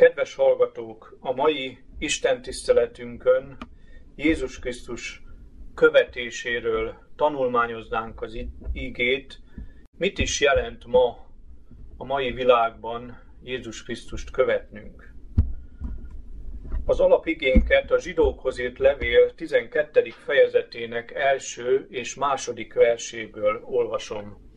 Kedves hallgatók, a mai Isten tiszteletünkön Jézus Krisztus követéséről tanulmányoznánk az igét. Mit is jelent ma a mai világban Jézus Krisztust követnünk? Az alapigénket a zsidókhoz írt levél 12. fejezetének első és második verséből olvasom.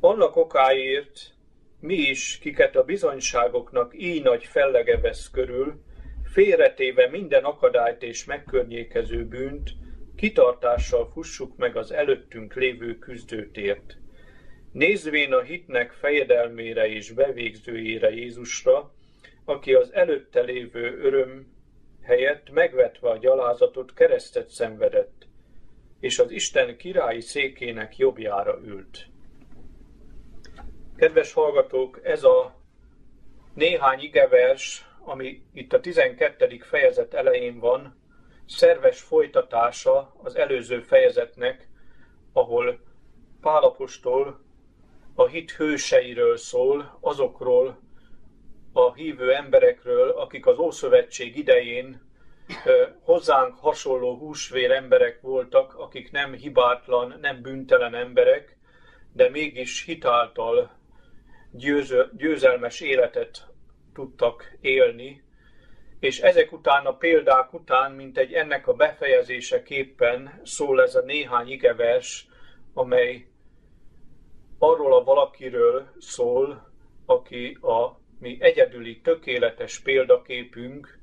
Annak okáért mi is, kiket a bizonyságoknak így nagy fellege vesz körül, félretéve minden akadályt és megkörnyékező bűnt, kitartással fussuk meg az előttünk lévő küzdőtért. Nézvén a hitnek fejedelmére és bevégzőjére Jézusra, aki az előtte lévő öröm helyett megvetve a gyalázatot keresztet szenvedett, és az Isten királyi székének jobbjára ült. Kedves hallgatók, ez a néhány igevers, ami itt a 12. fejezet elején van, szerves folytatása az előző fejezetnek, ahol Pálapostól a hit hőseiről szól, azokról a hívő emberekről, akik az Ószövetség idején hozzánk hasonló húsvér emberek voltak, akik nem hibátlan, nem bűntelen emberek, de mégis hitáltal győző, győzelmes életet tudtak élni, és ezek után a példák után, mint egy ennek a befejezéseképpen szól ez a néhány igevers, amely arról a valakiről szól, aki a mi egyedüli tökéletes példaképünk,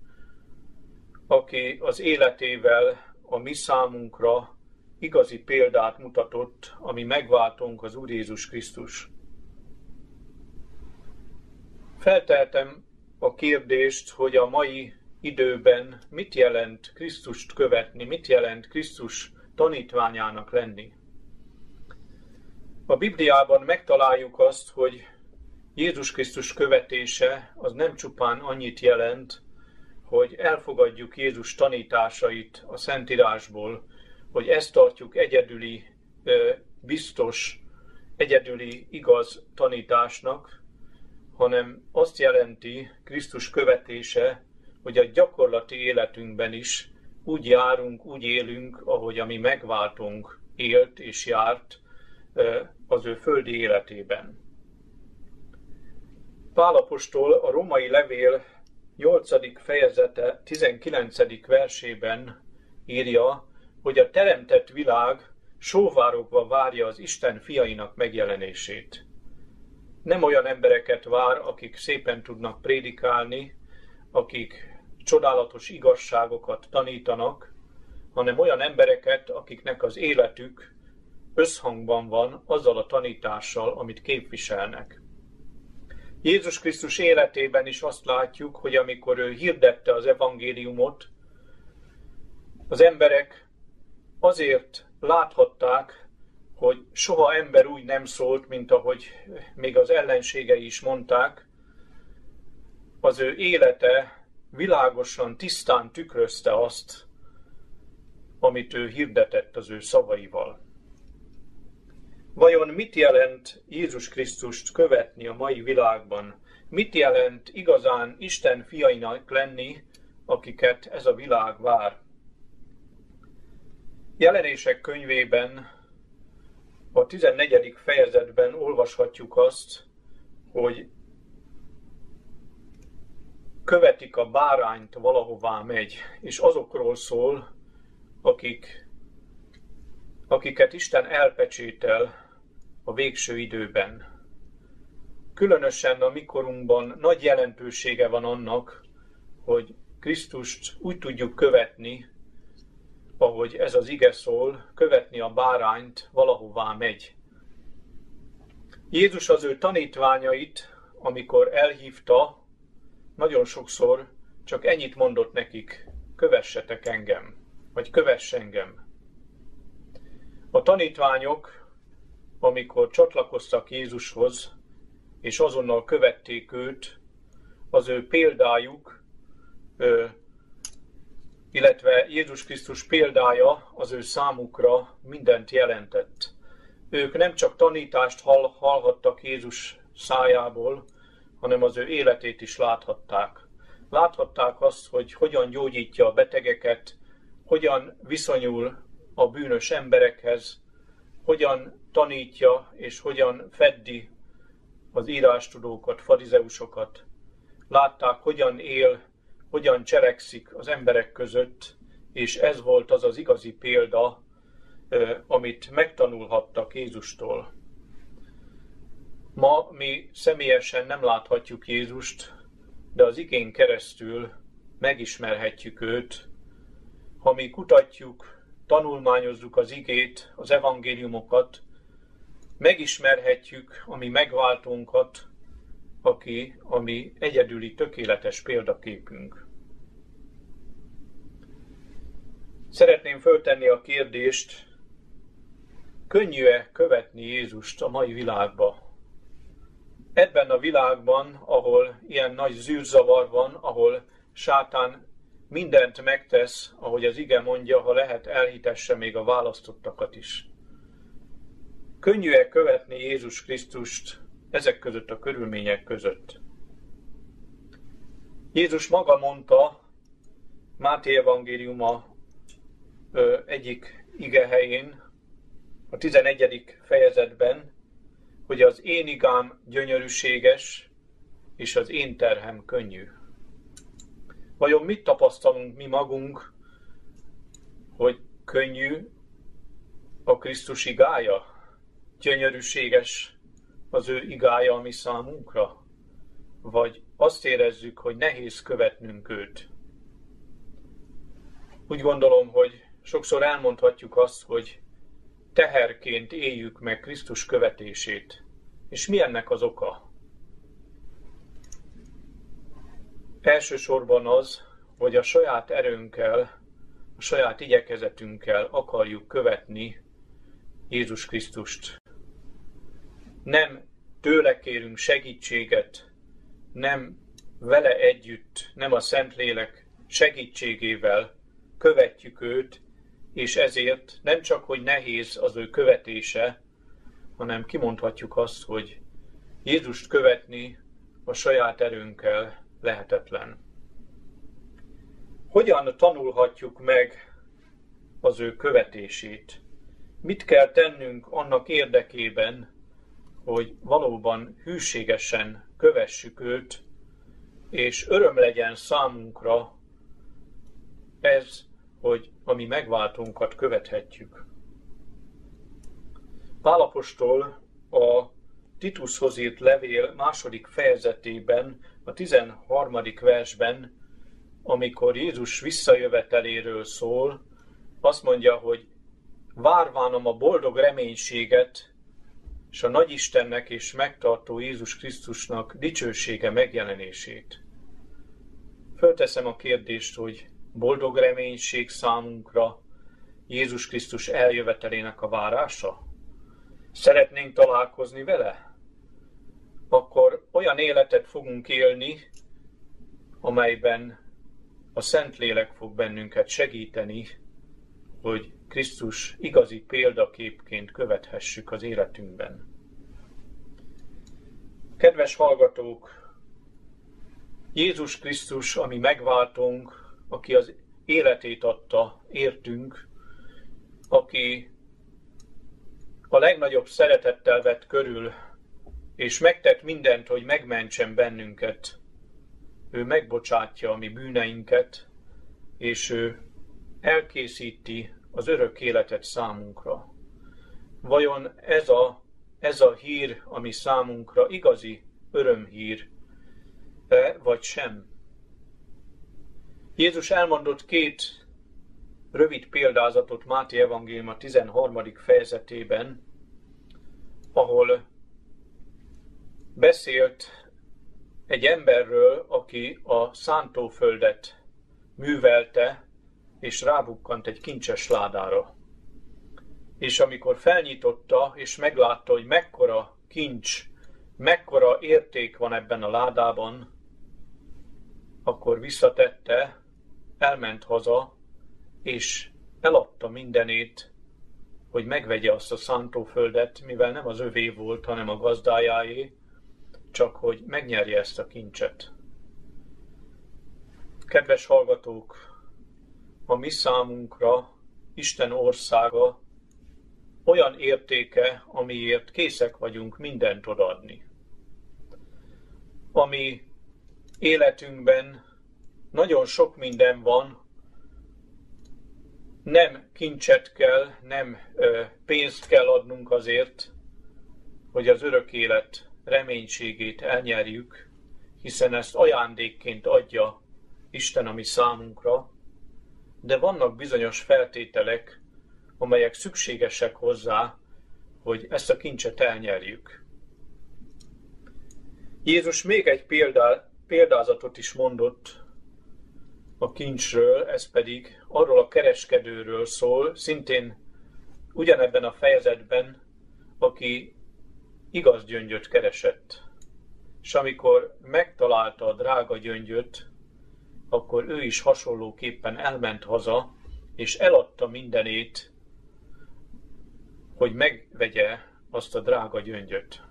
aki az életével a mi számunkra igazi példát mutatott, ami megváltunk az Úr Jézus Krisztus. Felteltem a kérdést, hogy a mai időben mit jelent Krisztust követni, mit jelent Krisztus tanítványának lenni. A Bibliában megtaláljuk azt, hogy Jézus Krisztus követése az nem csupán annyit jelent, hogy elfogadjuk Jézus tanításait a Szentírásból, hogy ezt tartjuk egyedüli, biztos, egyedüli igaz tanításnak, hanem azt jelenti Krisztus követése, hogy a gyakorlati életünkben is úgy járunk, úgy élünk, ahogy a mi megváltunk élt és járt az ő földi életében. Pálapostól a romai levél 8. fejezete 19. versében írja, hogy a teremtett világ sóvárogva várja az Isten fiainak megjelenését nem olyan embereket vár, akik szépen tudnak prédikálni, akik csodálatos igazságokat tanítanak, hanem olyan embereket, akiknek az életük összhangban van azzal a tanítással, amit képviselnek. Jézus Krisztus életében is azt látjuk, hogy amikor ő hirdette az evangéliumot, az emberek azért láthatták, hogy soha ember úgy nem szólt, mint ahogy még az ellenségei is mondták, az ő élete világosan, tisztán tükrözte azt, amit ő hirdetett az ő szavaival. Vajon mit jelent Jézus Krisztust követni a mai világban? Mit jelent igazán Isten fiainak lenni, akiket ez a világ vár? Jelenések könyvében a 14. fejezetben olvashatjuk azt, hogy követik a bárányt valahová megy, és azokról szól, akik, akiket Isten elpecsétel a végső időben. Különösen a mikorunkban nagy jelentősége van annak, hogy Krisztust úgy tudjuk követni, ahogy ez az ige szól, követni a bárányt valahová megy. Jézus az ő tanítványait, amikor elhívta, nagyon sokszor csak ennyit mondott nekik, kövessetek engem, vagy kövess engem. A tanítványok, amikor csatlakoztak Jézushoz, és azonnal követték őt, az ő példájuk illetve Jézus Krisztus példája az ő számukra mindent jelentett. Ők nem csak tanítást hall, hallhattak Jézus szájából, hanem az ő életét is láthatták. Láthatták azt, hogy hogyan gyógyítja a betegeket, hogyan viszonyul a bűnös emberekhez, hogyan tanítja és hogyan feddi az írástudókat, farizeusokat. Látták, hogyan él, hogyan cselekszik az emberek között, és ez volt az az igazi példa, amit megtanulhattak Jézustól. Ma mi személyesen nem láthatjuk Jézust, de az igén keresztül megismerhetjük őt. Ha mi kutatjuk, tanulmányozzuk az igét, az evangéliumokat, megismerhetjük a mi megváltónkat, aki a mi egyedüli tökéletes példaképünk. Szeretném föltenni a kérdést, könnyű-e követni Jézust a mai világba? Ebben a világban, ahol ilyen nagy zűrzavar van, ahol sátán mindent megtesz, ahogy az ige mondja, ha lehet, elhitesse még a választottakat is. Könnyű-e követni Jézus Krisztust ezek között a körülmények között? Jézus maga mondta, Máté evangéliuma egyik ige helyén, a 11. fejezetben, hogy az én igám gyönyörűséges, és az én terhem könnyű. Vajon mit tapasztalunk mi magunk, hogy könnyű a Krisztus igája? Gyönyörűséges az ő igája a mi számunkra? Vagy azt érezzük, hogy nehéz követnünk őt? Úgy gondolom, hogy sokszor elmondhatjuk azt, hogy teherként éljük meg Krisztus követését. És mi ennek az oka? Elsősorban az, hogy a saját erőnkkel, a saját igyekezetünkkel akarjuk követni Jézus Krisztust. Nem tőle kérünk segítséget, nem vele együtt, nem a Szentlélek segítségével követjük őt, és ezért nem csak, hogy nehéz az ő követése, hanem kimondhatjuk azt, hogy Jézust követni a saját erőnkkel lehetetlen. Hogyan tanulhatjuk meg az ő követését? Mit kell tennünk annak érdekében, hogy valóban hűségesen kövessük őt, és öröm legyen számunkra ez, hogy a mi megváltunkat követhetjük. Pálapostól a Titushoz írt levél második fejezetében, a 13. versben, amikor Jézus visszajöveteléről szól, azt mondja, hogy várvánom a boldog reménységet, és a Nagyistennek és megtartó Jézus Krisztusnak dicsősége megjelenését. Fölteszem a kérdést, hogy boldog reménység számunkra Jézus Krisztus eljövetelének a várása? Szeretnénk találkozni vele? Akkor olyan életet fogunk élni, amelyben a Szentlélek fog bennünket segíteni, hogy Krisztus igazi példaképként követhessük az életünkben. Kedves hallgatók, Jézus Krisztus, ami megváltunk, aki az életét adta értünk, aki a legnagyobb szeretettel vett körül, és megtett mindent, hogy megmentsen bennünket. Ő megbocsátja a mi bűneinket, és ő elkészíti az örök életet számunkra. Vajon ez a, ez a hír, ami számunkra igazi örömhír, vagy sem? Jézus elmondott két rövid példázatot Máté Evangélium a 13. fejezetében, ahol beszélt egy emberről, aki a szántóföldet művelte, és rábukkant egy kincses ládára. És amikor felnyitotta, és meglátta, hogy mekkora kincs, mekkora érték van ebben a ládában, akkor visszatette, elment haza, és eladta mindenét, hogy megvegye azt a szántóföldet, mivel nem az övé volt, hanem a gazdájáé, csak hogy megnyerje ezt a kincset. Kedves hallgatók, a mi számunkra Isten országa olyan értéke, amiért készek vagyunk mindent odadni. Ami életünkben nagyon sok minden van, nem kincset kell, nem pénzt kell adnunk azért, hogy az örök élet reménységét elnyerjük, hiszen ezt ajándékként adja Isten a mi számunkra, de vannak bizonyos feltételek, amelyek szükségesek hozzá, hogy ezt a kincset elnyerjük. Jézus még egy példá, példázatot is mondott a kincsről, ez pedig arról a kereskedőről szól, szintén ugyanebben a fejezetben, aki igaz gyöngyöt keresett. És amikor megtalálta a drága gyöngyöt, akkor ő is hasonlóképpen elment haza, és eladta mindenét, hogy megvegye azt a drága gyöngyöt.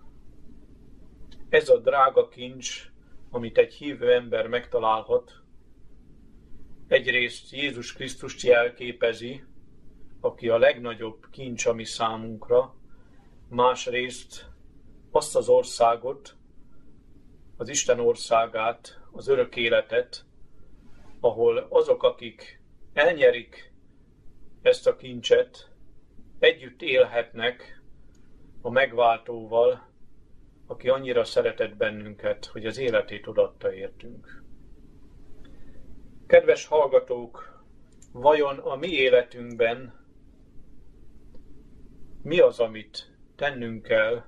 Ez a drága kincs, amit egy hívő ember megtalálhat, egyrészt Jézus Krisztust jelképezi, aki a legnagyobb kincs, ami számunkra, másrészt azt az országot, az Isten országát, az örök életet, ahol azok, akik elnyerik ezt a kincset, együtt élhetnek a megváltóval, aki annyira szeretett bennünket, hogy az életét odatta értünk. Kedves hallgatók, vajon a mi életünkben mi az, amit tennünk kell,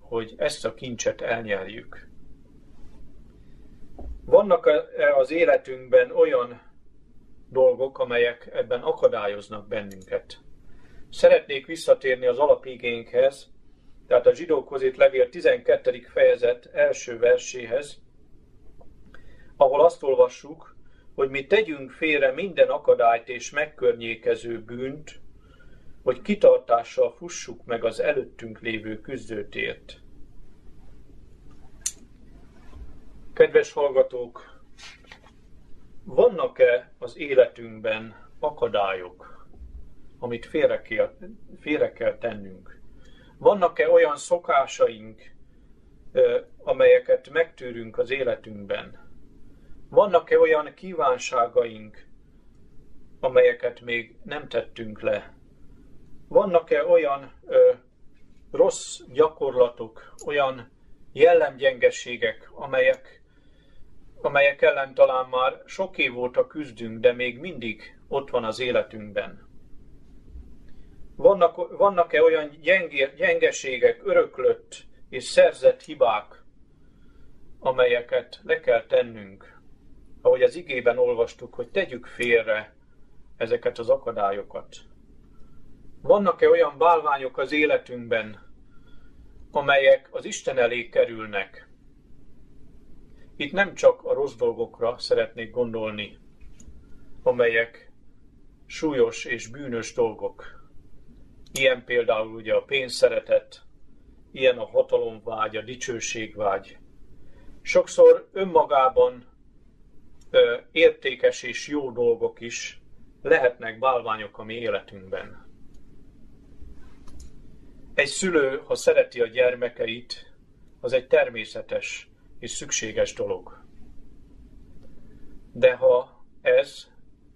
hogy ezt a kincset elnyerjük? Vannak -e az életünkben olyan dolgok, amelyek ebben akadályoznak bennünket? Szeretnék visszatérni az alapigénkhez, tehát a zsidókhoz itt levél 12. fejezet első verséhez, ahol azt olvassuk, hogy mi tegyünk félre minden akadályt és megkörnyékező bűnt, hogy kitartással fussuk meg az előttünk lévő küzdőtért. Kedves hallgatók, vannak-e az életünkben akadályok, amit félre kell, félre kell tennünk? Vannak-e olyan szokásaink, amelyeket megtűrünk az életünkben? Vannak-e olyan kívánságaink, amelyeket még nem tettünk le? Vannak-e olyan ö, rossz gyakorlatok, olyan jellemgyengességek, amelyek, amelyek ellen talán már sok év óta küzdünk, de még mindig ott van az életünkben? Vannak, vannak-e olyan gyenge, gyengeségek, öröklött és szerzett hibák, amelyeket le kell tennünk, ahogy az igében olvastuk, hogy tegyük félre ezeket az akadályokat. Vannak-e olyan bálványok az életünkben, amelyek az Isten elé kerülnek? Itt nem csak a rossz dolgokra szeretnék gondolni, amelyek súlyos és bűnös dolgok. Ilyen például ugye a pénzszeretet, ilyen a hatalomvágy, a dicsőségvágy. Sokszor önmagában értékes és jó dolgok is lehetnek bálványok a mi életünkben. Egy szülő, ha szereti a gyermekeit, az egy természetes és szükséges dolog. De ha ez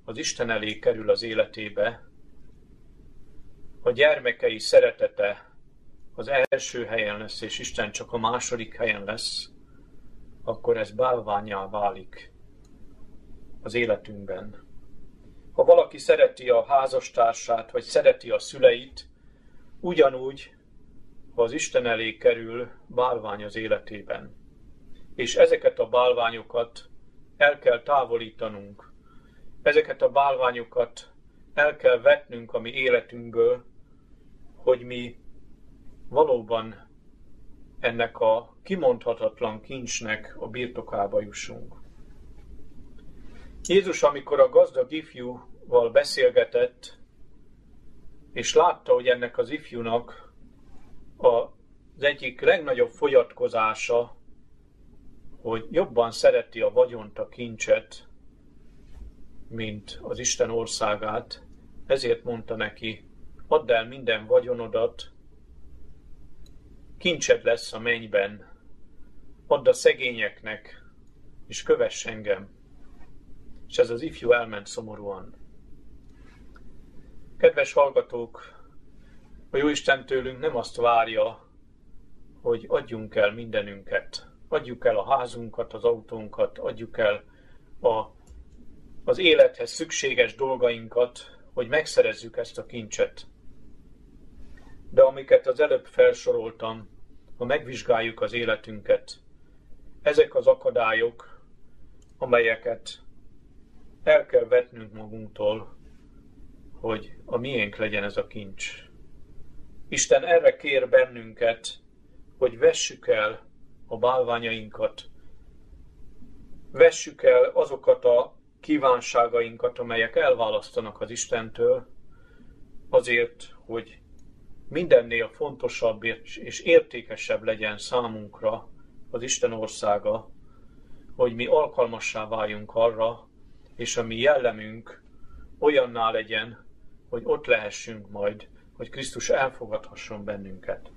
az Isten elé kerül az életébe, a gyermekei szeretete az első helyen lesz, és Isten csak a második helyen lesz, akkor ez bálványá válik az életünkben. Ha valaki szereti a házastársát, vagy szereti a szüleit, ugyanúgy, ha az Isten elé kerül bálvány az életében. És ezeket a bálványokat el kell távolítanunk. Ezeket a bálványokat el kell vetnünk a mi életünkből, hogy mi valóban ennek a kimondhatatlan kincsnek a birtokába jussunk. Jézus, amikor a gazdag ifjúval beszélgetett, és látta, hogy ennek az ifjúnak az egyik legnagyobb fogyatkozása hogy jobban szereti a vagyont, a kincset, mint az Isten országát, ezért mondta neki, add el minden vagyonodat, kincsed lesz a mennyben, add a szegényeknek, és kövess engem. És ez az ifjú elment szomorúan. Kedves hallgatók, a Jóisten tőlünk nem azt várja, hogy adjunk el mindenünket. Adjuk el a házunkat, az autónkat, adjuk el a, az élethez szükséges dolgainkat, hogy megszerezzük ezt a kincset. De amiket az előbb felsoroltam, ha megvizsgáljuk az életünket, ezek az akadályok, amelyeket el kell vetnünk magunktól, hogy a miénk legyen ez a kincs. Isten erre kér bennünket, hogy vessük el a bálványainkat, vessük el azokat a kívánságainkat, amelyek elválasztanak az Istentől, azért, hogy mindennél fontosabb és értékesebb legyen számunkra az Isten országa, hogy mi alkalmassá váljunk arra, és a mi jellemünk olyanná legyen, hogy ott lehessünk majd, hogy Krisztus elfogadhasson bennünket.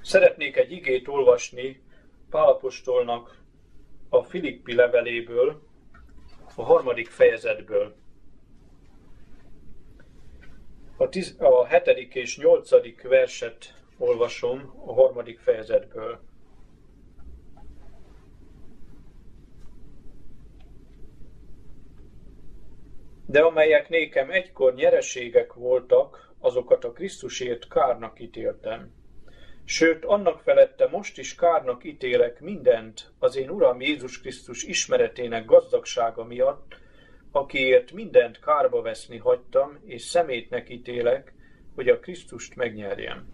Szeretnék egy igét olvasni Pálapostolnak a Filippi leveléből, a harmadik fejezetből. A, tiz, a hetedik és nyolcadik verset olvasom a harmadik fejezetből. De amelyek nékem egykor nyereségek voltak, azokat a Krisztusért kárnak ítéltem. Sőt, annak felette most is kárnak ítélek mindent az én Uram Jézus Krisztus ismeretének gazdagsága miatt, akiért mindent kárba veszni hagytam, és szemétnek ítélek, hogy a Krisztust megnyerjem.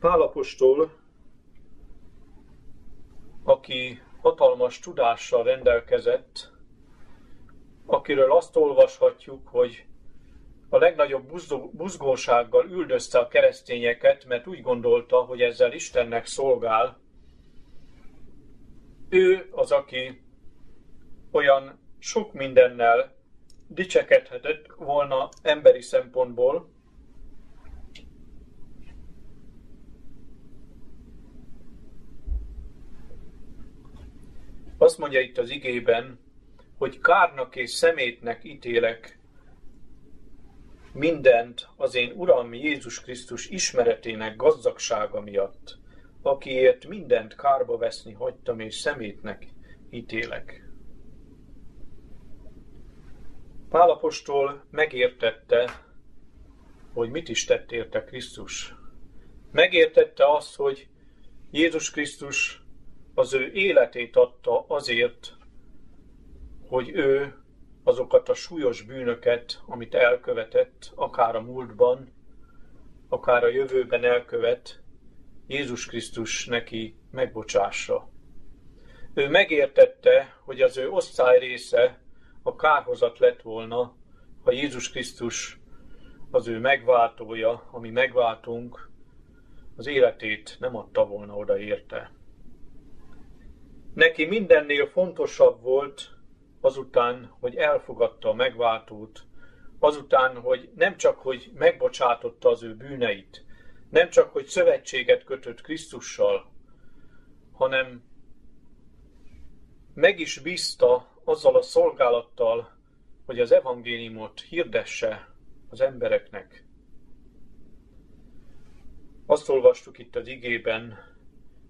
Pálapostól, aki hatalmas tudással rendelkezett, akiről azt olvashatjuk, hogy a legnagyobb buzgósággal üldözte a keresztényeket, mert úgy gondolta, hogy ezzel Istennek szolgál. Ő az, aki olyan sok mindennel dicsekedhetett volna emberi szempontból, Azt mondja itt az igében, hogy kárnak és szemétnek ítélek mindent az én Uram Jézus Krisztus ismeretének gazdagsága miatt, akiért mindent kárba veszni hagytam és szemétnek ítélek. Pálapostól megértette, hogy mit is tett érte Krisztus. Megértette azt, hogy Jézus Krisztus az ő életét adta azért, hogy ő azokat a súlyos bűnöket, amit elkövetett, akár a múltban, akár a jövőben elkövet, Jézus Krisztus neki megbocsássa. Ő megértette, hogy az ő osztály része a kárhozat lett volna, ha Jézus Krisztus az ő megváltója, ami megváltunk, az életét nem adta volna oda érte. Neki mindennél fontosabb volt, azután, hogy elfogadta a megváltót, azután, hogy nem csak, hogy megbocsátotta az ő bűneit, nem csak, hogy szövetséget kötött Krisztussal, hanem meg is bízta azzal a szolgálattal, hogy az evangéliumot hirdesse az embereknek. Azt olvastuk itt az igében,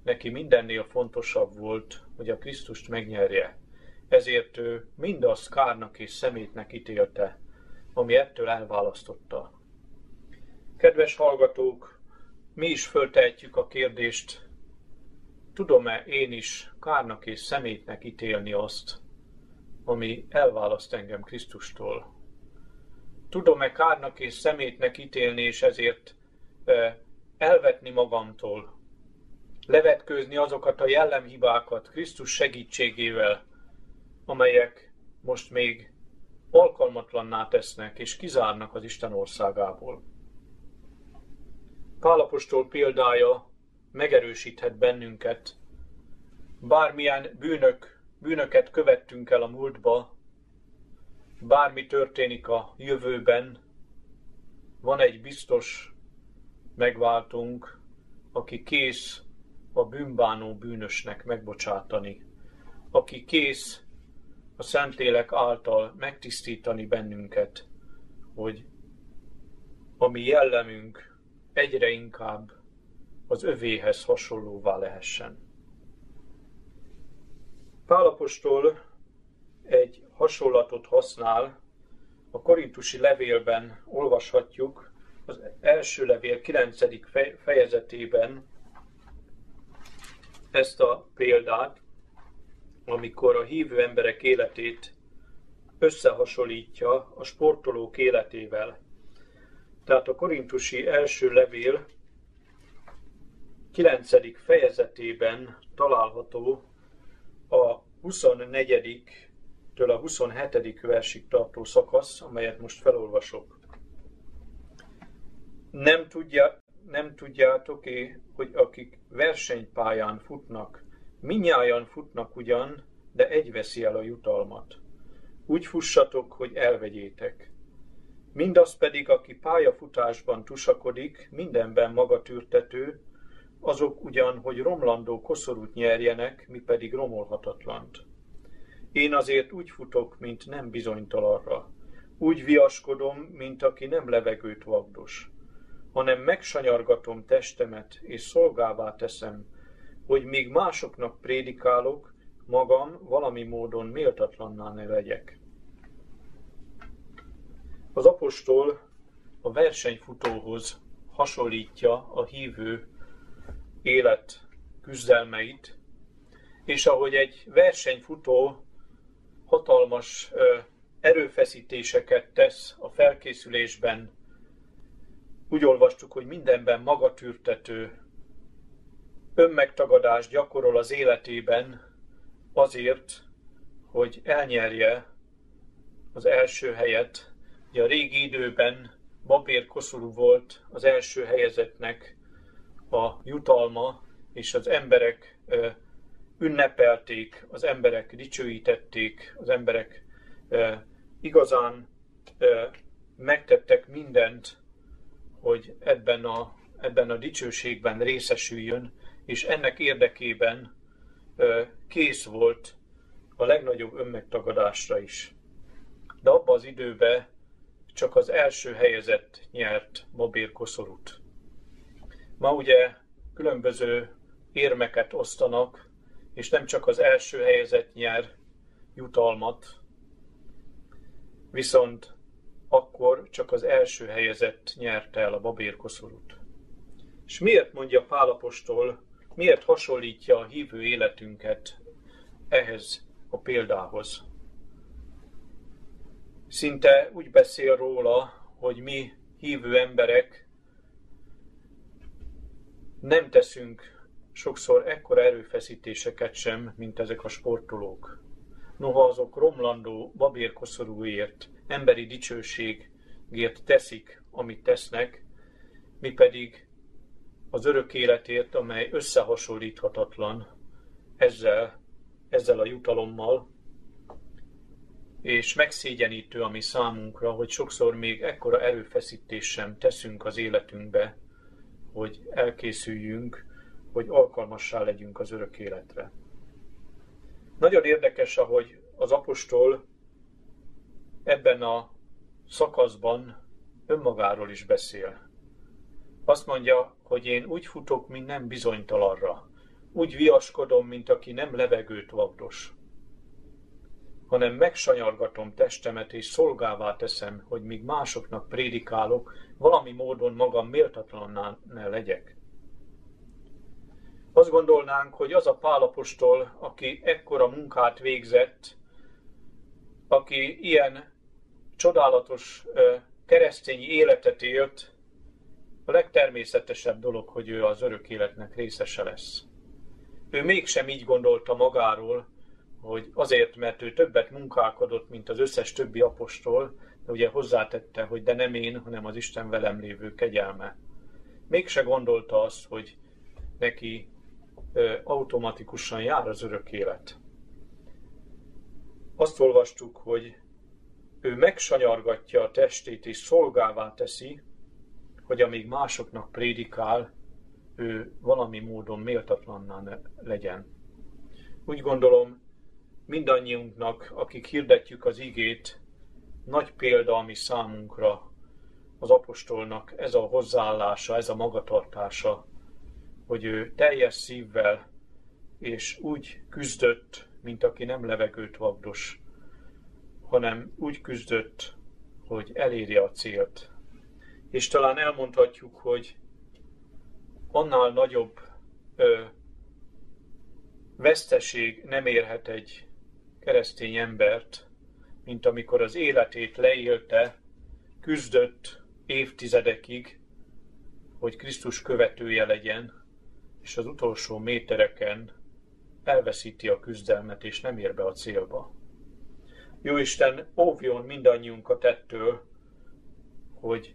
neki mindennél fontosabb volt, hogy a Krisztust megnyerje ezért ő mindazt kárnak és szemétnek ítélte, ami ettől elválasztotta. Kedves hallgatók, mi is föltehetjük a kérdést, tudom-e én is kárnak és szemétnek ítélni azt, ami elválaszt engem Krisztustól? Tudom-e kárnak és szemétnek ítélni, és ezért elvetni magamtól, levetkőzni azokat a jellemhibákat Krisztus segítségével, amelyek most még alkalmatlanná tesznek és kizárnak az Isten országából. Pálapostól példája megerősíthet bennünket. Bármilyen bűnök, bűnöket követtünk el a múltba, bármi történik a jövőben, van egy biztos megváltunk, aki kész a bűnbánó bűnösnek megbocsátani, aki kész a Szentlélek által megtisztítani bennünket, hogy a mi jellemünk egyre inkább az övéhez hasonlóvá lehessen. Pálapostól egy hasonlatot használ, a korintusi levélben olvashatjuk, az első levél 9. fejezetében ezt a példát, amikor a hívő emberek életét összehasonlítja a sportolók életével. Tehát a korintusi első levél 9. fejezetében található a 24 től a 27. versig tartó szakasz, amelyet most felolvasok. Nem, tudja, nem tudjátok-é, hogy akik versenypályán futnak, minnyáján futnak ugyan, de egy veszi el a jutalmat. Úgy fussatok, hogy elvegyétek. Mindaz pedig, aki pályafutásban tusakodik, mindenben magatűrtető, azok ugyan, hogy romlandó koszorút nyerjenek, mi pedig romolhatatlant. Én azért úgy futok, mint nem bizonytalanra. Úgy viaskodom, mint aki nem levegőt vagdos, hanem megsanyargatom testemet, és szolgává teszem, hogy még másoknak prédikálok, magam valami módon méltatlanná ne legyek. Az apostol a versenyfutóhoz hasonlítja a hívő élet küzdelmeit, és ahogy egy versenyfutó hatalmas erőfeszítéseket tesz a felkészülésben. Úgy olvastuk, hogy mindenben magatűrtető, önmegtagadást gyakorol az életében azért, hogy elnyerje az első helyet. Ugye a régi időben Babér Koszorú volt az első helyezetnek a jutalma, és az emberek ünnepelték, az emberek dicsőítették, az emberek igazán megtettek mindent, hogy ebben a, ebben a dicsőségben részesüljön, és ennek érdekében kész volt a legnagyobb önmegtagadásra is. De abban az időben csak az első helyezett nyert Babér Koszorút. Ma ugye különböző érmeket osztanak, és nem csak az első helyzet nyer jutalmat, viszont akkor csak az első helyezett nyerte el a babérkoszorút. És miért mondja Pálapostól, miért hasonlítja a hívő életünket ehhez a példához? Szinte úgy beszél róla, hogy mi hívő emberek nem teszünk sokszor ekkora erőfeszítéseket sem, mint ezek a sportolók. Noha azok romlandó babérkoszorúért, emberi dicsőségért teszik, amit tesznek, mi pedig az örök életért, amely összehasonlíthatatlan ezzel, ezzel a jutalommal, és megszégyenítő, ami számunkra, hogy sokszor még ekkora erőfeszítés sem teszünk az életünkbe, hogy elkészüljünk hogy alkalmassá legyünk az örök életre. Nagyon érdekes, ahogy az apostol ebben a szakaszban önmagáról is beszél. Azt mondja, hogy én úgy futok, mint nem bizonytalanra. Úgy viaskodom, mint aki nem levegőt vagdos, hanem megsanyargatom testemet és szolgává teszem, hogy míg másoknak prédikálok, valami módon magam méltatlanná ne legyek. Azt gondolnánk, hogy az a pálapostól, aki ekkora munkát végzett, aki ilyen csodálatos keresztény életet élt, a legtermészetesebb dolog, hogy ő az örök életnek részese lesz. Ő mégsem így gondolta magáról, hogy azért, mert ő többet munkálkodott, mint az összes többi apostol, de ugye hozzátette, hogy de nem én, hanem az Isten velem lévő kegyelme. Mégse gondolta azt, hogy neki ö, automatikusan jár az örök élet. Azt olvastuk, hogy ő megsanyargatja a testét és szolgává teszi, hogy amíg másoknak prédikál, ő valami módon méltatlanná legyen. Úgy gondolom, mindannyiunknak, akik hirdetjük az igét, nagy példa, ami számunkra az apostolnak ez a hozzáállása, ez a magatartása, hogy ő teljes szívvel és úgy küzdött, mint aki nem levegőt vagdos, hanem úgy küzdött, hogy elérje a célt. És talán elmondhatjuk, hogy annál nagyobb ö, veszteség nem érhet egy keresztény embert, mint amikor az életét leélte, küzdött évtizedekig, hogy Krisztus követője legyen, és az utolsó métereken elveszíti a küzdelmet, és nem ér be a célba. Jóisten óvjon mindannyiunkat ettől, hogy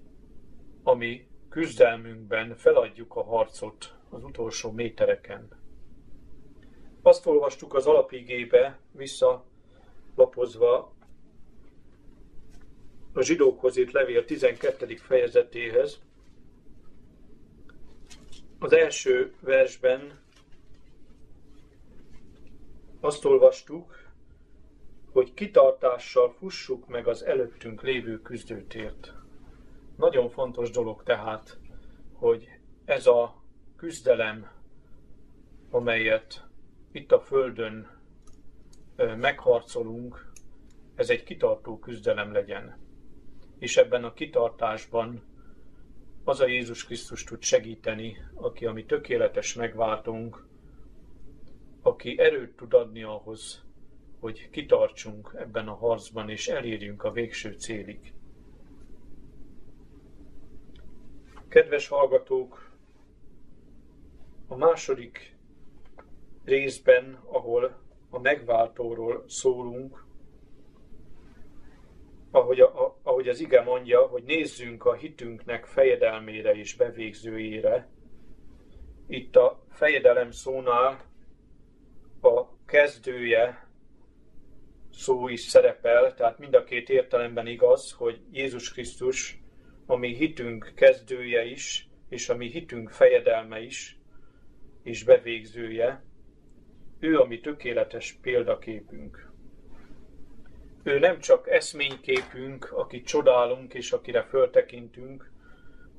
ami küzdelmünkben feladjuk a harcot az utolsó métereken. Azt olvastuk az alapigébe, visszalapozva a zsidókhoz írt levél 12. fejezetéhez. Az első versben azt olvastuk, hogy kitartással fussuk meg az előttünk lévő küzdőtért. Nagyon fontos dolog tehát, hogy ez a küzdelem, amelyet itt a Földön megharcolunk, ez egy kitartó küzdelem legyen. És ebben a kitartásban az a Jézus Krisztus tud segíteni, aki a mi tökéletes megváltunk, aki erőt tud adni ahhoz, hogy kitartsunk ebben a harcban, és elérjünk a végső célig. Kedves hallgatók, a második részben, ahol a megváltóról szólunk, ahogy, a, ahogy az ige mondja, hogy nézzünk a hitünknek fejedelmére és bevégzőjére. Itt a fejedelem szónál a kezdője szó is szerepel, tehát mind a két értelemben igaz, hogy Jézus Krisztus a mi hitünk kezdője is, és a mi hitünk fejedelme is, és bevégzője. Ő a mi tökéletes példaképünk. Ő nem csak eszményképünk, akit csodálunk és akire föltekintünk,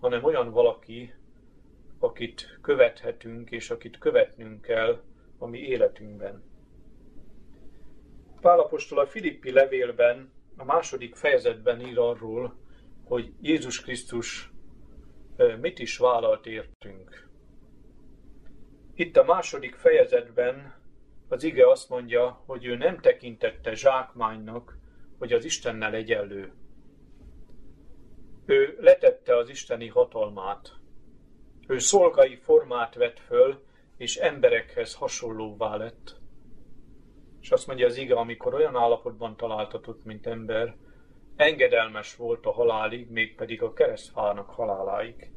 hanem olyan valaki, akit követhetünk és akit követnünk kell a mi életünkben. Pálapostól a Filippi levélben, a második fejezetben ír arról, hogy Jézus Krisztus mit is vállalt értünk. Itt a második fejezetben az ige azt mondja, hogy ő nem tekintette zsákmánynak, hogy az Istennel egyenlő. Ő letette az isteni hatalmát. Ő szolgai formát vett föl, és emberekhez hasonlóvá lett. És azt mondja az ige, amikor olyan állapotban találtatott, mint ember, engedelmes volt a halálig, mégpedig a keresztfának haláláig.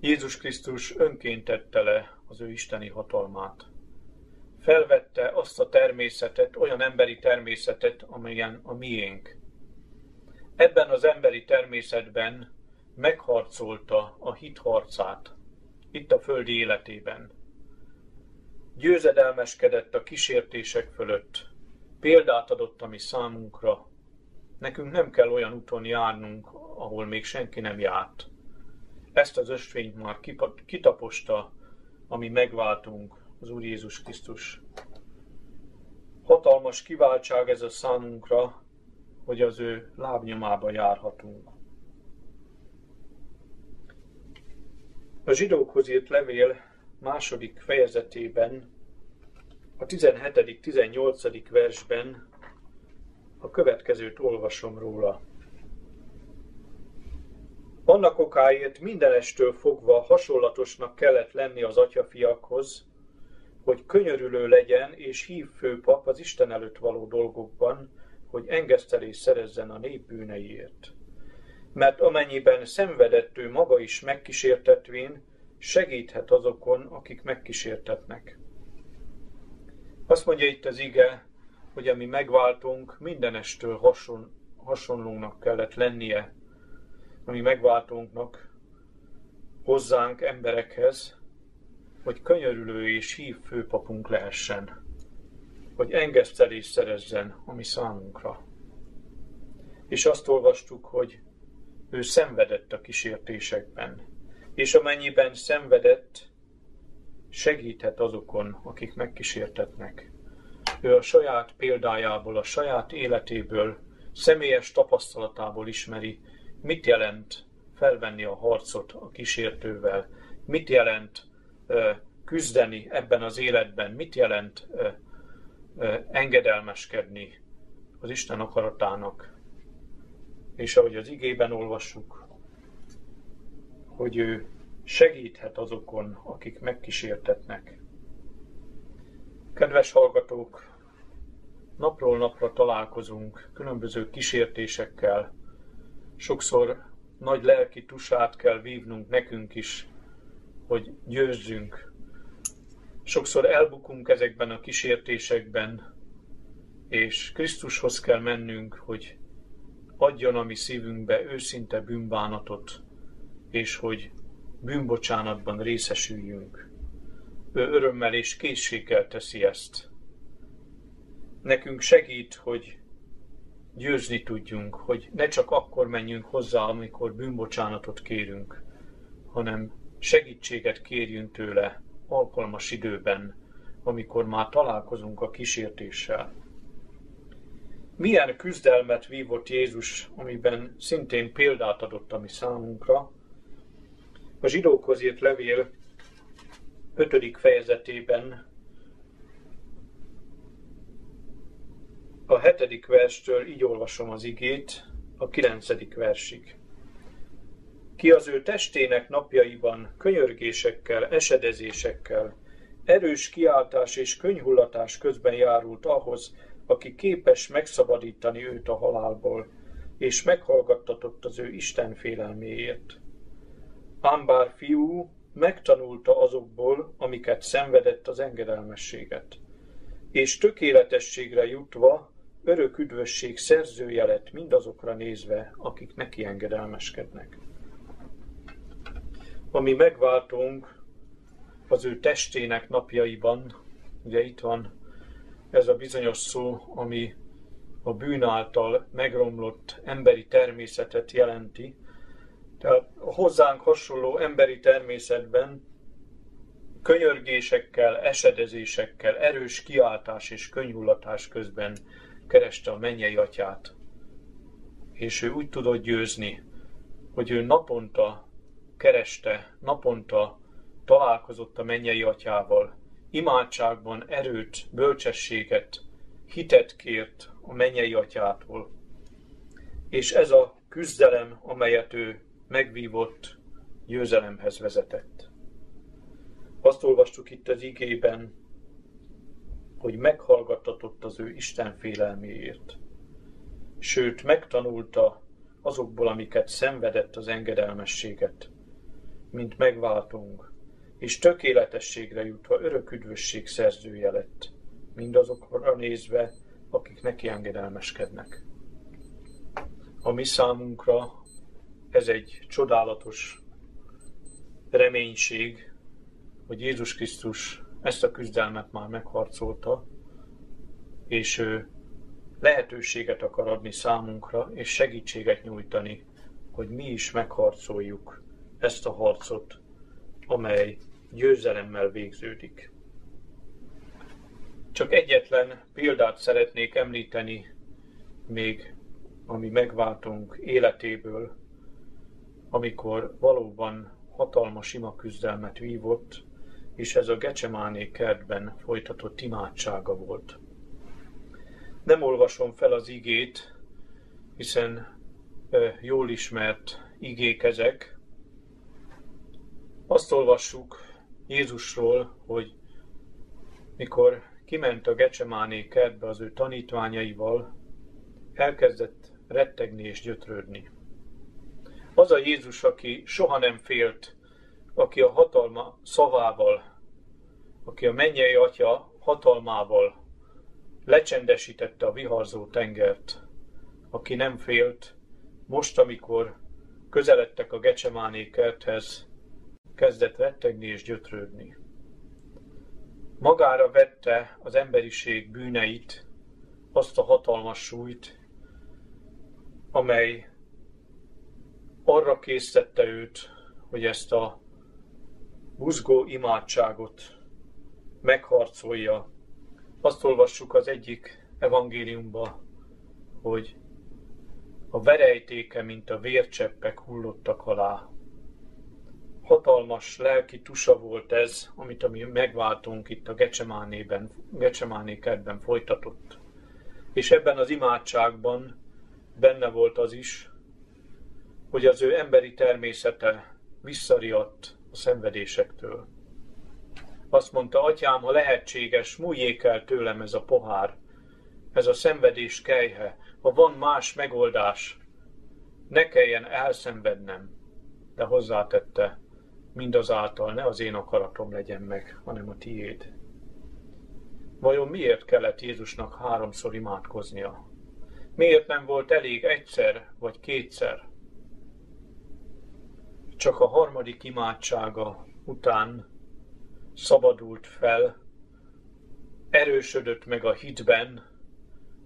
Jézus Krisztus önként tette le az ő isteni hatalmát. Felvette azt a természetet, olyan emberi természetet, amelyen a miénk. Ebben az emberi természetben megharcolta a hit harcát, itt a földi életében. Győzedelmeskedett a kísértések fölött, példát adott a mi számunkra. Nekünk nem kell olyan úton járnunk, ahol még senki nem járt. Ezt az ösvényt már kitaposta, ami megváltunk, az Úr Jézus Krisztus. Hatalmas kiváltság ez a számunkra, hogy az ő lábnyomába járhatunk. A zsidókhoz írt levél második fejezetében, a 17.-18. versben a következőt olvasom róla. Annak okáért mindenestől fogva hasonlatosnak kellett lenni az atyafiakhoz, hogy könyörülő legyen és hív főpap az Isten előtt való dolgokban, hogy engesztelés szerezzen a nép bűneiért. Mert amennyiben szenvedett ő maga is megkísértetvén, segíthet azokon, akik megkísértetnek. Azt mondja itt az ige, hogy ami megváltunk, mindenestől hason, hasonlónak kellett lennie, ami megváltunknak hozzánk emberekhez, hogy könyörülő és hív főpapunk lehessen, hogy engesztelés szerezzen a mi számunkra. És azt olvastuk, hogy ő szenvedett a kísértésekben, és amennyiben szenvedett, segíthet azokon, akik megkísértetnek. Ő a saját példájából, a saját életéből, személyes tapasztalatából ismeri, mit jelent felvenni a harcot a kísértővel, mit jelent küzdeni ebben az életben, mit jelent engedelmeskedni az Isten akaratának. És ahogy az igében olvassuk, hogy ő segíthet azokon, akik megkísértetnek. Kedves hallgatók, napról napra találkozunk különböző kísértésekkel. Sokszor nagy lelki tusát kell vívnunk nekünk is, hogy győzzünk. Sokszor elbukunk ezekben a kísértésekben, és Krisztushoz kell mennünk, hogy adjon a mi szívünkbe őszinte bűnbánatot, és hogy bűnbocsánatban részesüljünk. Ő örömmel és készséggel teszi ezt. Nekünk segít, hogy győzni tudjunk, hogy ne csak akkor menjünk hozzá, amikor bűnbocsánatot kérünk, hanem segítséget kérjünk tőle alkalmas időben, amikor már találkozunk a kísértéssel. Milyen küzdelmet vívott Jézus, amiben szintén példát adott a mi számunkra, a zsidókhoz írt levél 5. fejezetében a 7. verstől így olvasom az igét a 9. versig. Ki az ő testének napjaiban könyörgésekkel, esedezésekkel, erős kiáltás és könyhullatás közben járult ahhoz, aki képes megszabadítani őt a halálból, és meghallgattatott az ő Isten félelméért Ám bár fiú megtanulta azokból, amiket szenvedett az engedelmességet, és tökéletességre jutva örök üdvösség szerzője lett mindazokra nézve, akik neki engedelmeskednek. Ami megváltunk az ő testének napjaiban, ugye itt van ez a bizonyos szó, ami a bűn által megromlott emberi természetet jelenti, tehát a hozzánk hasonló emberi természetben könyörgésekkel, esedezésekkel, erős kiáltás és könyhullatás közben kereste a mennyei atyát. És ő úgy tudott győzni, hogy ő naponta kereste, naponta találkozott a mennyei atyával, imádságban erőt, bölcsességet, hitet kért a mennyei atyától. És ez a küzdelem, amelyet ő megvívott győzelemhez vezetett. Azt olvastuk itt az igében, hogy meghallgattatott az ő Isten félelméért. Sőt, megtanulta azokból, amiket szenvedett az engedelmességet, mint megváltunk, és tökéletességre jutva örök üdvösség szerzője lett, mindazokra nézve, akik neki engedelmeskednek. A mi számunkra ez egy csodálatos reménység, hogy Jézus Krisztus ezt a küzdelmet már megharcolta, és ő lehetőséget akar adni számunkra, és segítséget nyújtani, hogy mi is megharcoljuk ezt a harcot, amely győzelemmel végződik. Csak egyetlen példát szeretnék említeni még, ami megváltunk életéből, amikor valóban hatalmas ima küzdelmet vívott, és ez a Gecsemáné kertben folytatott imádsága volt. Nem olvasom fel az igét, hiszen jól ismert igék ezek. Azt olvassuk Jézusról, hogy mikor kiment a Gecsemáné kertbe az ő tanítványaival, elkezdett rettegni és gyötrődni. Az a Jézus, aki soha nem félt aki a hatalma szavával, aki a mennyei atya hatalmával lecsendesítette a viharzó tengert, aki nem félt, most, amikor közeledtek a Gecsemáné kerthez, kezdett rettegni és gyötrődni. Magára vette az emberiség bűneit, azt a hatalmas súlyt, amely arra készítette őt, hogy ezt a buzgó imádságot megharcolja. Azt olvassuk az egyik evangéliumba, hogy a verejtéke, mint a vércseppek hullottak alá. Hatalmas lelki tusa volt ez, amit a mi megváltunk itt a Gecsemánében, Gecsemáné kertben folytatott. És ebben az imádságban benne volt az is, hogy az ő emberi természete visszariadt a szenvedésektől. Azt mondta, atyám, ha lehetséges, múljék el tőlem ez a pohár, ez a szenvedés kejhe, ha van más megoldás, ne kelljen elszenvednem, de hozzátette, mindazáltal ne az én akaratom legyen meg, hanem a tiéd. Vajon miért kellett Jézusnak háromszor imádkoznia? Miért nem volt elég egyszer vagy kétszer? Csak a harmadik imádsága után szabadult fel, erősödött meg a hitben,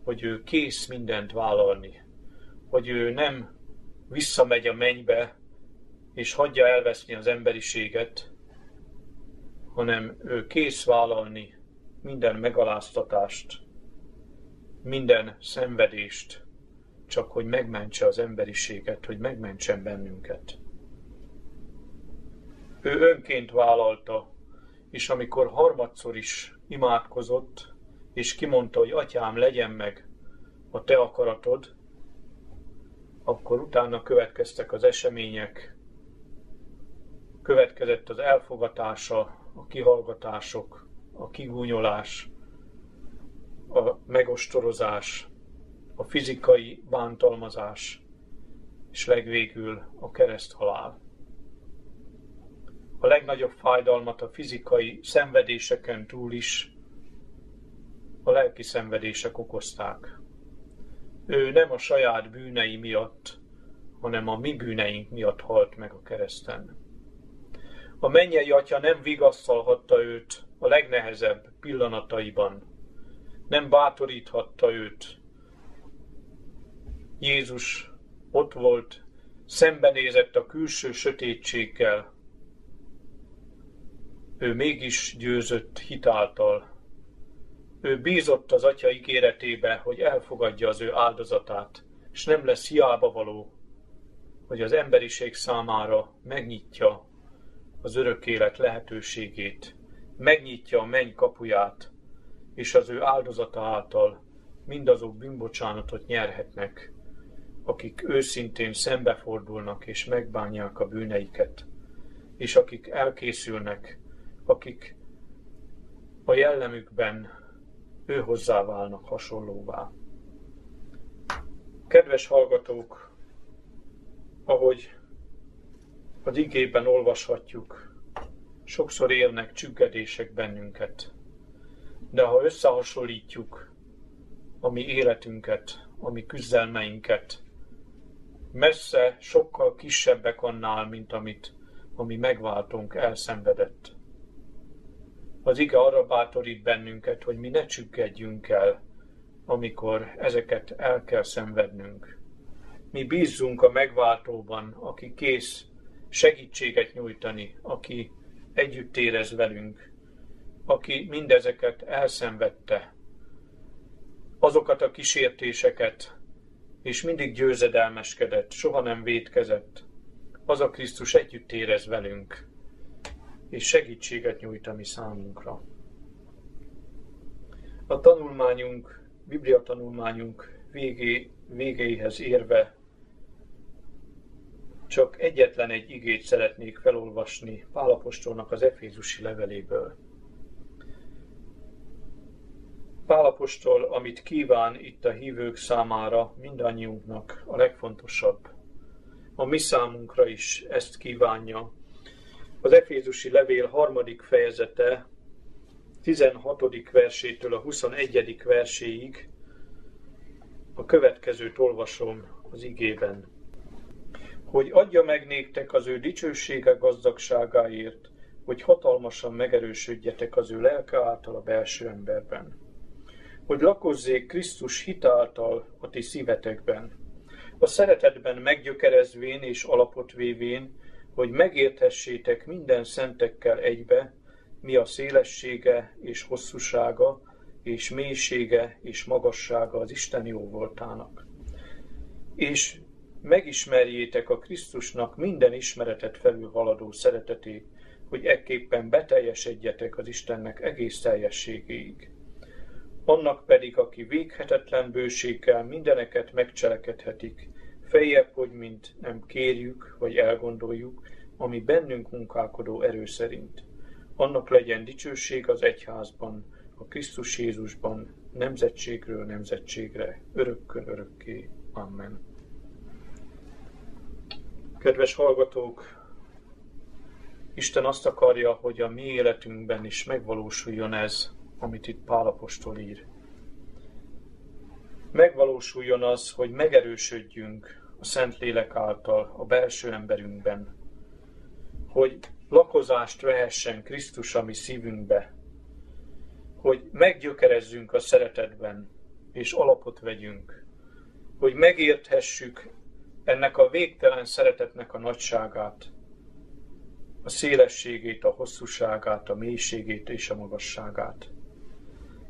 hogy ő kész mindent vállalni, hogy ő nem visszamegy a mennybe, és hagyja elveszni az emberiséget, hanem ő kész vállalni minden megaláztatást, minden szenvedést, csak hogy megmentse az emberiséget, hogy megmentsen bennünket. Ő önként vállalta, és amikor harmadszor is imádkozott, és kimondta, hogy atyám, legyen meg a te akaratod, akkor utána következtek az események, következett az elfogatása, a kihallgatások, a kigúnyolás, a megostorozás, a fizikai bántalmazás, és legvégül a kereszthalál. A legnagyobb fájdalmat a fizikai szenvedéseken túl is a lelki szenvedések okozták. Ő nem a saját bűnei miatt, hanem a mi bűneink miatt halt meg a kereszten. A mennyei atya nem vigasztalhatta őt a legnehezebb pillanataiban, nem bátoríthatta őt. Jézus ott volt, szembenézett a külső sötétséggel. Ő mégis győzött hitáltal, ő bízott az atya ígéretébe, hogy elfogadja az ő áldozatát, és nem lesz hiába való, hogy az emberiség számára megnyitja az örök élet lehetőségét, megnyitja a menny kapuját, és az ő áldozata által mindazok bűnbocsánatot nyerhetnek, akik őszintén szembefordulnak és megbánják a bűneiket, és akik elkészülnek, akik a jellemükben ő hozzá válnak hasonlóvá. Kedves hallgatók, ahogy az igében olvashatjuk, sokszor élnek csüggedések bennünket. De ha összehasonlítjuk a mi életünket, a mi küzdelmeinket, messze sokkal kisebbek annál, mint amit ami megváltunk elszenvedett. Az ige arra bátorít bennünket, hogy mi ne csüggedjünk el, amikor ezeket el kell szenvednünk. Mi bízzunk a megváltóban, aki kész segítséget nyújtani, aki együtt érez velünk, aki mindezeket elszenvedte, azokat a kísértéseket, és mindig győzedelmeskedett, soha nem védkezett. Az a Krisztus együtt érez velünk és segítséget nyújt a mi számunkra. A tanulmányunk, Biblia tanulmányunk végé, végéhez érve csak egyetlen egy igét szeretnék felolvasni Pálapostolnak az Efézusi leveléből. Pálapostól, amit kíván itt a hívők számára, mindannyiunknak a legfontosabb. A mi számunkra is ezt kívánja, Az Efézusi levél harmadik fejezete 16. versétől a 21. verséig a következőt olvasom az igében. Hogy adja meg néktek az ő dicsősége gazdagságáért, hogy hatalmasan megerősödjetek az ő lelke által a belső emberben. Hogy lakozzék Krisztus hitáltal a ti szívetekben, a szeretetben meggyökerezvén és alapot vévén, hogy megérthessétek minden szentekkel egybe, mi a szélessége és hosszúsága, és mélysége és magassága az Isten jó voltának. És megismerjétek a Krisztusnak minden ismeretet felülhaladó szeretetét, hogy ekképpen beteljesedjetek az Istennek egész teljességéig. Annak pedig, aki véghetetlen bőséggel mindeneket megcselekedhetik, fejebb, hogy mint nem kérjük, vagy elgondoljuk, ami bennünk munkálkodó erő szerint. Annak legyen dicsőség az egyházban, a Krisztus Jézusban, nemzetségről nemzetségre, örökkön örökké. Amen. Kedves hallgatók, Isten azt akarja, hogy a mi életünkben is megvalósuljon ez, amit itt Pálapostól ír. Megvalósuljon az, hogy megerősödjünk a Szentlélek által a belső emberünkben, hogy lakozást vehessen Krisztus a mi szívünkbe, hogy meggyökerezzünk a szeretetben, és alapot vegyünk, hogy megérthessük ennek a végtelen szeretetnek a nagyságát, a szélességét, a hosszúságát, a mélységét és a magasságát.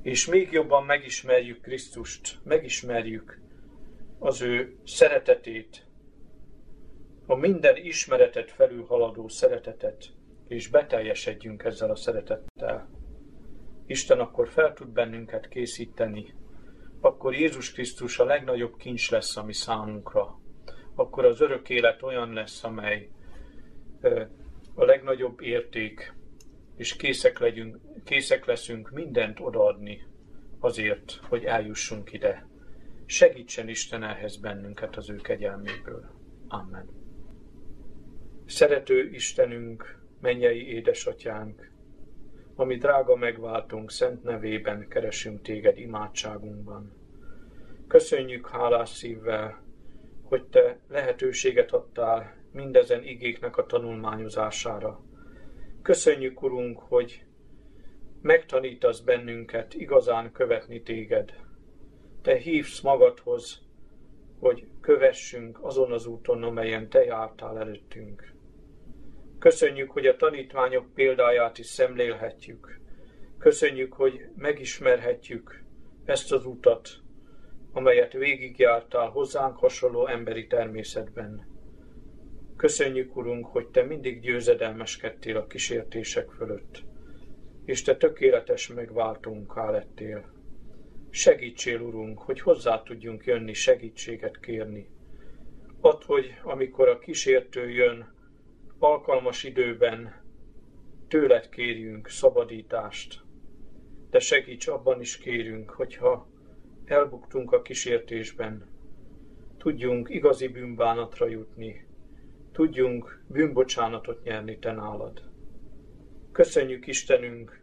És még jobban megismerjük Krisztust, megismerjük az ő szeretetét, a minden ismeretet felülhaladó szeretetet, és beteljesedjünk ezzel a szeretettel. Isten akkor fel tud bennünket készíteni, akkor Jézus Krisztus a legnagyobb kincs lesz, ami számunkra. Akkor az örök élet olyan lesz, amely a legnagyobb érték, és készek, legyünk, készek leszünk mindent odaadni azért, hogy eljussunk ide. Segítsen Isten ehhez bennünket az ő kegyelméből. Amen. Szerető Istenünk, mennyei édesatyánk, ami drága megváltunk, szent nevében keresünk téged imádságunkban. Köszönjük hálás szívvel, hogy te lehetőséget adtál mindezen igéknek a tanulmányozására. Köszönjük, Urunk, hogy megtanítasz bennünket igazán követni téged. Te hívsz magadhoz, hogy kövessünk azon az úton, amelyen te jártál előttünk. Köszönjük, hogy a tanítványok példáját is szemlélhetjük. Köszönjük, hogy megismerhetjük ezt az utat, amelyet végigjártál hozzánk hasonló emberi természetben. Köszönjük, Urunk, hogy Te mindig győzedelmeskedtél a kísértések fölött, és Te tökéletes megváltónká lettél. Segítsél, Urunk, hogy hozzá tudjunk jönni, segítséget kérni. Add, hogy amikor a kísértő jön, alkalmas időben tőled kérjünk szabadítást, de segíts abban is kérünk, hogyha elbuktunk a kísértésben, tudjunk igazi bűnbánatra jutni, tudjunk bűnbocsánatot nyerni te nálad. Köszönjük Istenünk,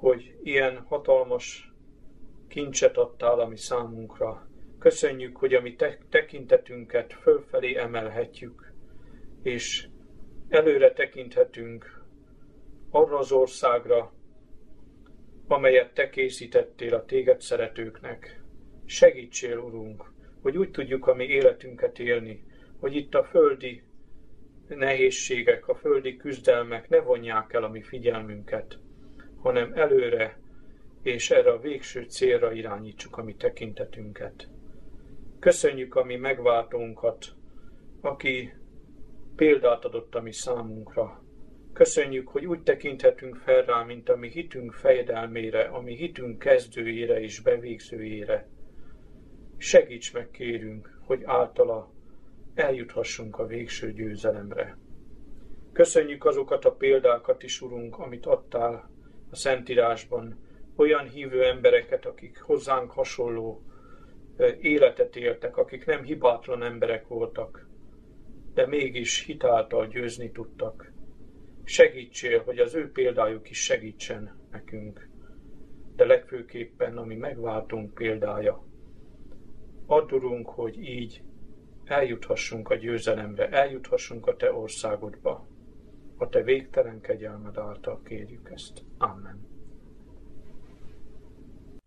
hogy ilyen hatalmas kincset adtál a mi számunkra. Köszönjük, hogy a mi tekintetünket fölfelé emelhetjük, és előre tekinthetünk arra az országra, amelyet te készítettél a téged szeretőknek. Segítsél, Urunk, hogy úgy tudjuk a mi életünket élni, hogy itt a földi nehézségek, a földi küzdelmek ne vonják el a mi figyelmünket, hanem előre és erre a végső célra irányítsuk a mi tekintetünket. Köszönjük a mi megváltónkat, aki példát adott a mi számunkra. Köszönjük, hogy úgy tekinthetünk fel rá, mint a mi hitünk fejedelmére, a mi hitünk kezdőjére és bevégzőjére. Segíts meg, kérünk, hogy általa eljuthassunk a végső győzelemre. Köszönjük azokat a példákat is, Urunk, amit adtál a Szentírásban, olyan hívő embereket, akik hozzánk hasonló életet éltek, akik nem hibátlan emberek voltak, de mégis hitáltal győzni tudtak. Segítsél, hogy az ő példájuk is segítsen nekünk. De legfőképpen, ami megváltunk példája. Add, hogy így eljuthassunk a győzelemre, eljuthassunk a Te országodba. A te végtelen kegyelmed által kérjük ezt. Amen.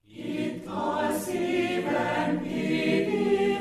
Itt a szívem, kívül.